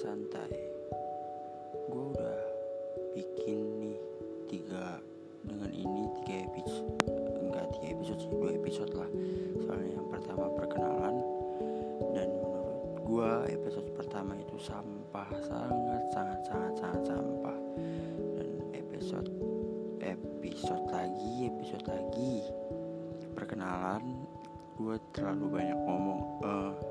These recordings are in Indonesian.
santai. Gue udah bikin nih tiga dengan ini tiga episode. Enggak tiga episode sih dua episode lah. Soalnya yang pertama perkenalan dan menurut gue episode pertama itu sampah sangat sangat sangat sangat sampah. Dan episode episode lagi episode lagi perkenalan gue terlalu banyak ngomong eh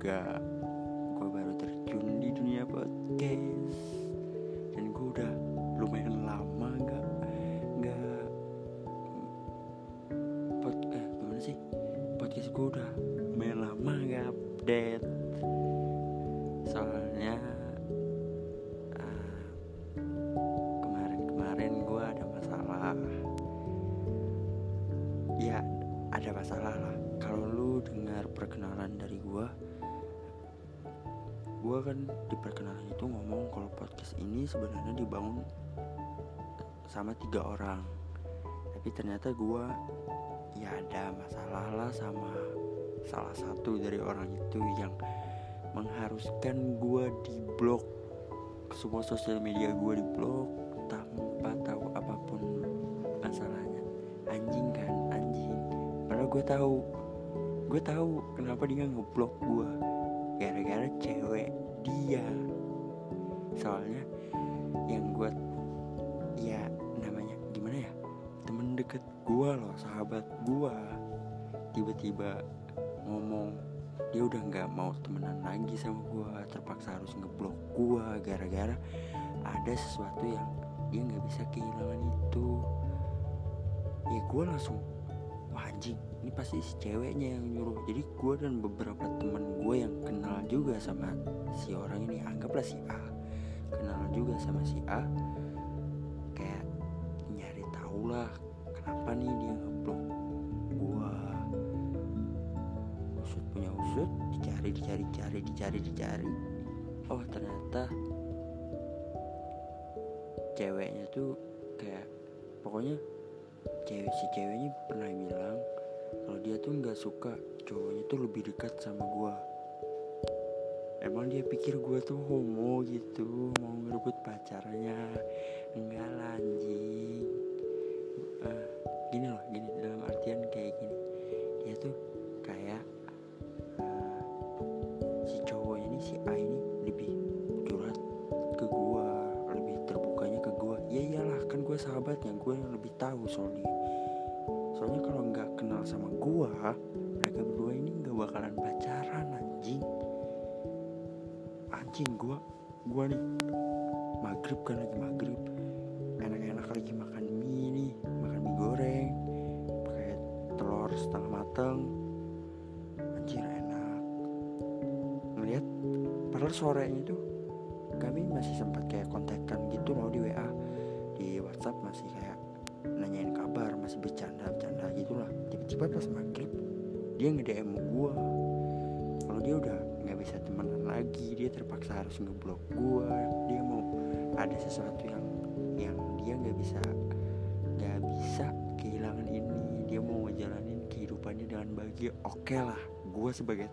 juga gue baru terjun di dunia podcast. Dan gue udah lumayan lama nggak nggak pod eh gimana sih? Podcast gue udah lumayan lama nggak update. Soalnya ah, kemarin-kemarin gue ada masalah. Ya ada masalah lah kalau lu dengar perkenalan dari gue gue kan di perkenalan itu ngomong kalau podcast ini sebenarnya dibangun sama tiga orang. Tapi ternyata gue ya ada masalah lah sama salah satu dari orang itu yang mengharuskan gue di blok semua sosial media gue di blok tanpa tahu apa pun masalahnya. Anjing kan? Anjing. Padahal gue tahu gue tahu kenapa dia ngeblok gue gara-gara cewek dia. Soalnya yang gue ya namanya gimana ya? Temen deket gue loh sahabat gue tiba-tiba ngomong dia udah nggak mau temenan lagi sama gue terpaksa harus ngeblok gue gara-gara ada sesuatu yang dia nggak bisa kehilangan itu. Ya gue langsung ini pasti si ceweknya yang nyuruh. Jadi gue dan beberapa teman gue yang kenal juga sama si orang ini anggaplah si A kenal juga sama si A kayak nyari tahu lah kenapa nih dia ngeblok gue usut punya usut dicari dicari dicari dicari dicari. Oh ternyata ceweknya tuh kayak pokoknya cewek si ceweknya pernah bilang kalau dia tuh nggak suka cowoknya tuh lebih dekat sama gua. Emang dia pikir gua tuh homo gitu mau ngerebut pacarnya? Enggak lah Eh, gini loh gini dalam artian kayak gini. Dia tuh kayak eh, si cowoknya ini si A ini lebih curhat ke gua lebih terbukanya ke gua. Ya iyalah kan gua sahabatnya gua yang lebih tahu soal dia soalnya kalau nggak kenal sama gua mereka berdua ini nggak bakalan pacaran anjing. Anjing gua gua nih maghrib kan lagi maghrib. Enak-enak lagi makan mie nih makan mie goreng pakai telur setengah mateng. Anjir enak. Ngeliat padahal sorenya itu kami masih sempat kayak kontekan gitu loh di WA di WhatsApp masih kayak kabar masih bercanda bercanda gitulah. Tiba-tiba pas maghrib dia nge DM gua. Kalau dia udah nggak bisa temenan lagi dia terpaksa harus ngeblok gua. Dia mau ada sesuatu yang yang dia nggak bisa nggak bisa kehilangan ini. Dia mau ngejalanin kehidupannya dengan bahagia. Oke lah gua sebagai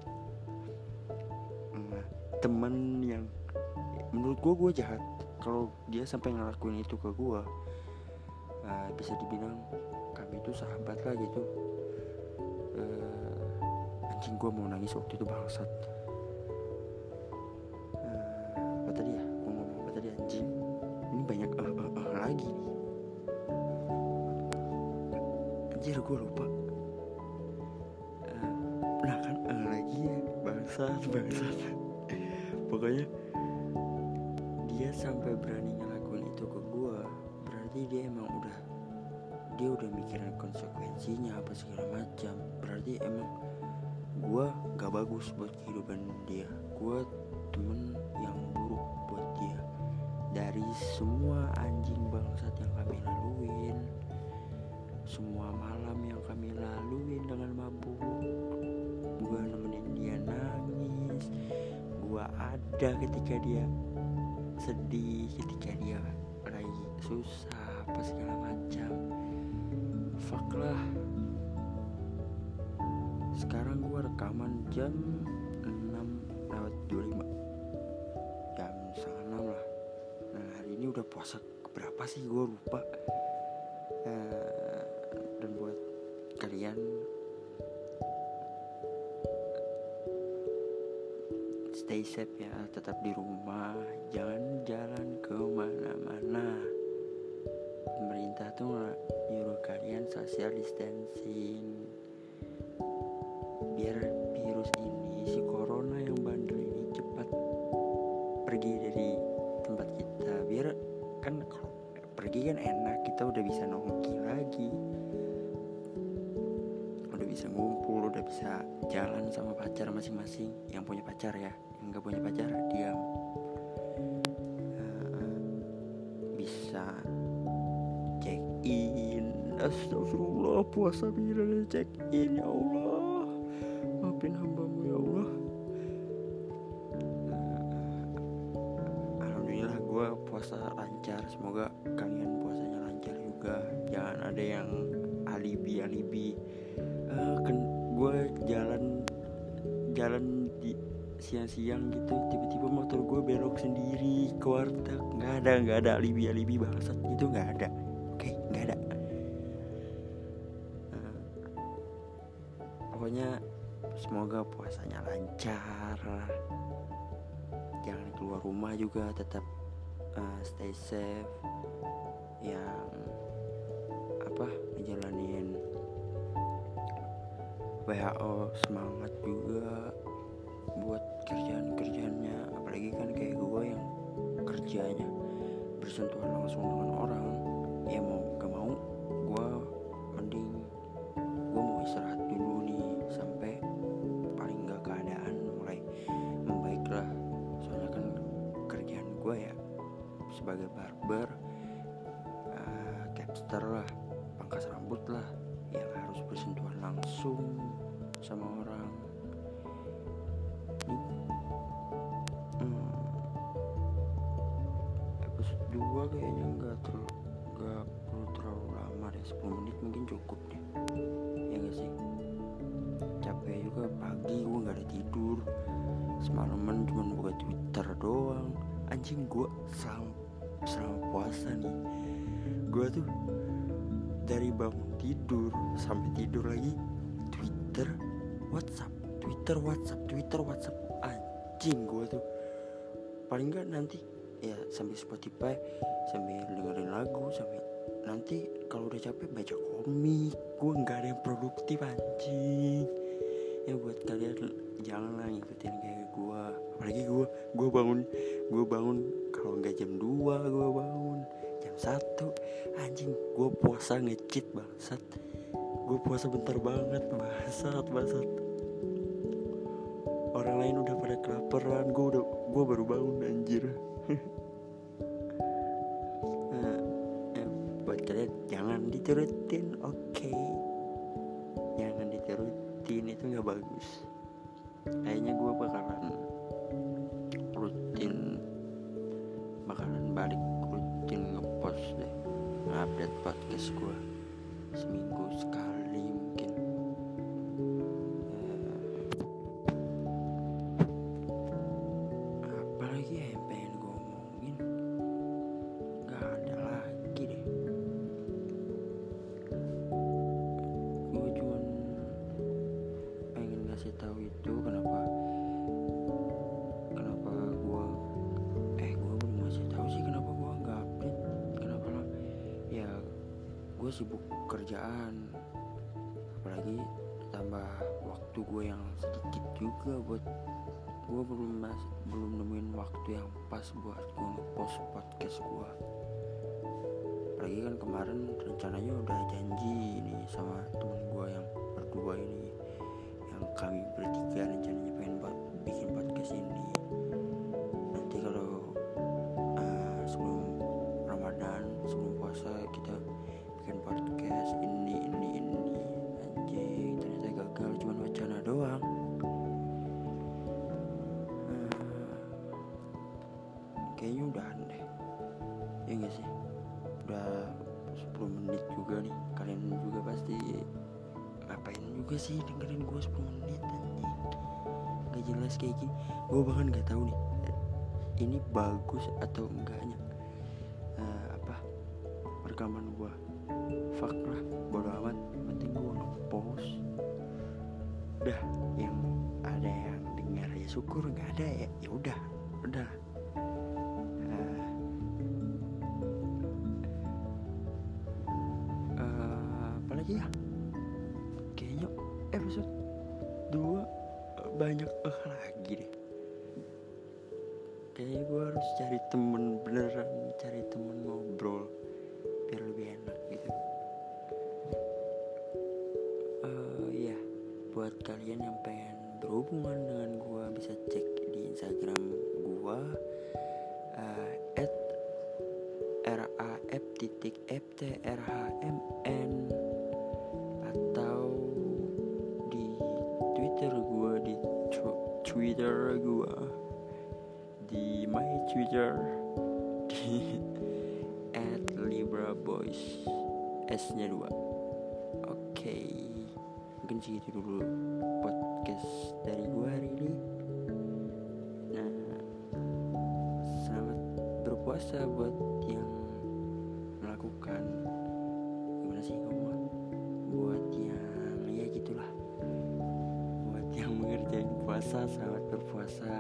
mm, temen yang menurut gua gua jahat. Kalau dia sampai ngelakuin itu ke gua uh, bisa dibilang kami itu sahabat lah gitu. Uh, anjing gue mau nangis waktu itu bangsat. Uh, apa tadi ya? Gue ngomong apa tadi anjing? Ini banyak eh eh eh lagi anjir gue lupa. Uh, nah kan eh lagi ya. Bangsat bangsat. Pokoknya dia sampai berani gue berarti dia emang udah dia udah mikirin konsekuensinya apa segala macam. Berarti emang gue gak bagus buat kehidupan dia. Gue temen yang buruk buat dia. Dari semua anjing bangsat yang kami laluin semua malam yang kami laluin dengan mabuk gue nemenin dia nangis. Gue ada ketika dia sedih ketika dia lagi susah apa segala macam. Fuck lah. Sekarang gue rekaman jam 6 lewat 25 jam setengah 6 lah. Nah hari ini udah puasa berapa sih? Gue lupa. Uh, dan buat kalian stay safe ya tetap di rumah jangan jalan ke mana-mana pemerintah tuh nyuruh kalian social distancing. Biar virus ini si corona yang bandel ini cepat pergi dari tempat kita. Biar kan kalau pergi kan enak kita udah bisa nongki lagi. Udah bisa ngumpul udah bisa jalan sama pacar masing-masing. Yang punya pacar ya yang nggak punya pacar diam. Uh, bisa astagfirullah puasa bila check in ya Allah. Maafin hambamu ya Allah. Alhamdulillah gue puasa lancar. Semoga kalian puasanya lancar juga. Jangan ada yang alibi alibi uh, kan gue jalan jalan di siang-siang gitu. Tiba-tiba motor gue belok sendiri ke warteg. Nggak ada nggak ada alibi alibi bangsat. Itu nggak ada semoga puasanya lancar. Jangan keluar rumah juga tetap uh, stay safe. Yang apa ngejalanin WHO semangat juga buat kerjaan-kerjaannya. Apalagi kan kayak gue yang kerjanya bersentuhan langsung dengan sebagai barber uh, capster lah pangkas rambut lah yang harus bersentuhan langsung sama orang. Ini hmm, episode 2 kayaknya nggak terlalu nggak perlu terlalu lama deh 10 menit mungkin cukup deh. Ya gak sih? Capek juga pagi gue nggak ada tidur. Semalaman cuma buka twitter doang. Anjing gue selama, selama puasa nih gue tuh dari bangun tidur sampai tidur lagi twitter whatsapp twitter whatsapp twitter whatsapp. Anjing gue tuh. Paling nggak nanti ya sambil Spotify sambil dengerin lagu sambil nanti kalau udah capek baca komik. Gue nggak ada yang produktif anjing. Ya buat kalian janganlah ngikutin kayak gue apalagi gue gue bangun gue bangun kalau nggak jam 2 gue bangun jam satu. Anjing gue puasa ngecit bangsat. Gue puasa bentar banget bangsat bangsat. Orang lain udah pada kelaparan gue udah gue baru bangun anjir. Nah, ya, buat jangan diturutin oke. Okay. jangan diturutin itu nggak bagus. Kayaknya gue bakalan balik rutin ngepost deh ngupdate podcast gue seminggu sekali sibuk kerjaan. Apalagi tambah waktu gue yang sedikit juga buat gue belum mas belum nemuin waktu yang pas buat gue ngepost podcast gue apalagi kan kemarin rencananya udah janji nih sama temen gue yang berdua ini yang kami bertiga rencananya juga sih dengerin gue 10 menit anjing. Gak jelas kayak gini. Gue bahkan gak tahu nih Ini bagus atau enggaknya. Uh, Apa? Rekaman gue Fuck lah Bodo amat. Penting gue nge-post. Udah Yang ada yang dengar ya syukur Gak ada ya ya udah Udah. Uh, Apalagi ya 2 banyak eh lagi deh. Kayaknya gue harus cari temen beneran cari temen ngobrol biar lebih enak gitu. Uh, ya buat kalian yang pengen berhubungan dengan gue bisa cek di instagram gue uh, at ftrhmn atau twitter gue di my twitter di at libra boys s nya dua. Oke mungkin segitu dulu podcast dari gue hari ini. Nah selamat berpuasa buat yang melakukan gimana sih ngomong? Buat yang ya gitulah. Buat yang mengerjain berpuasa, selamat berpuasa.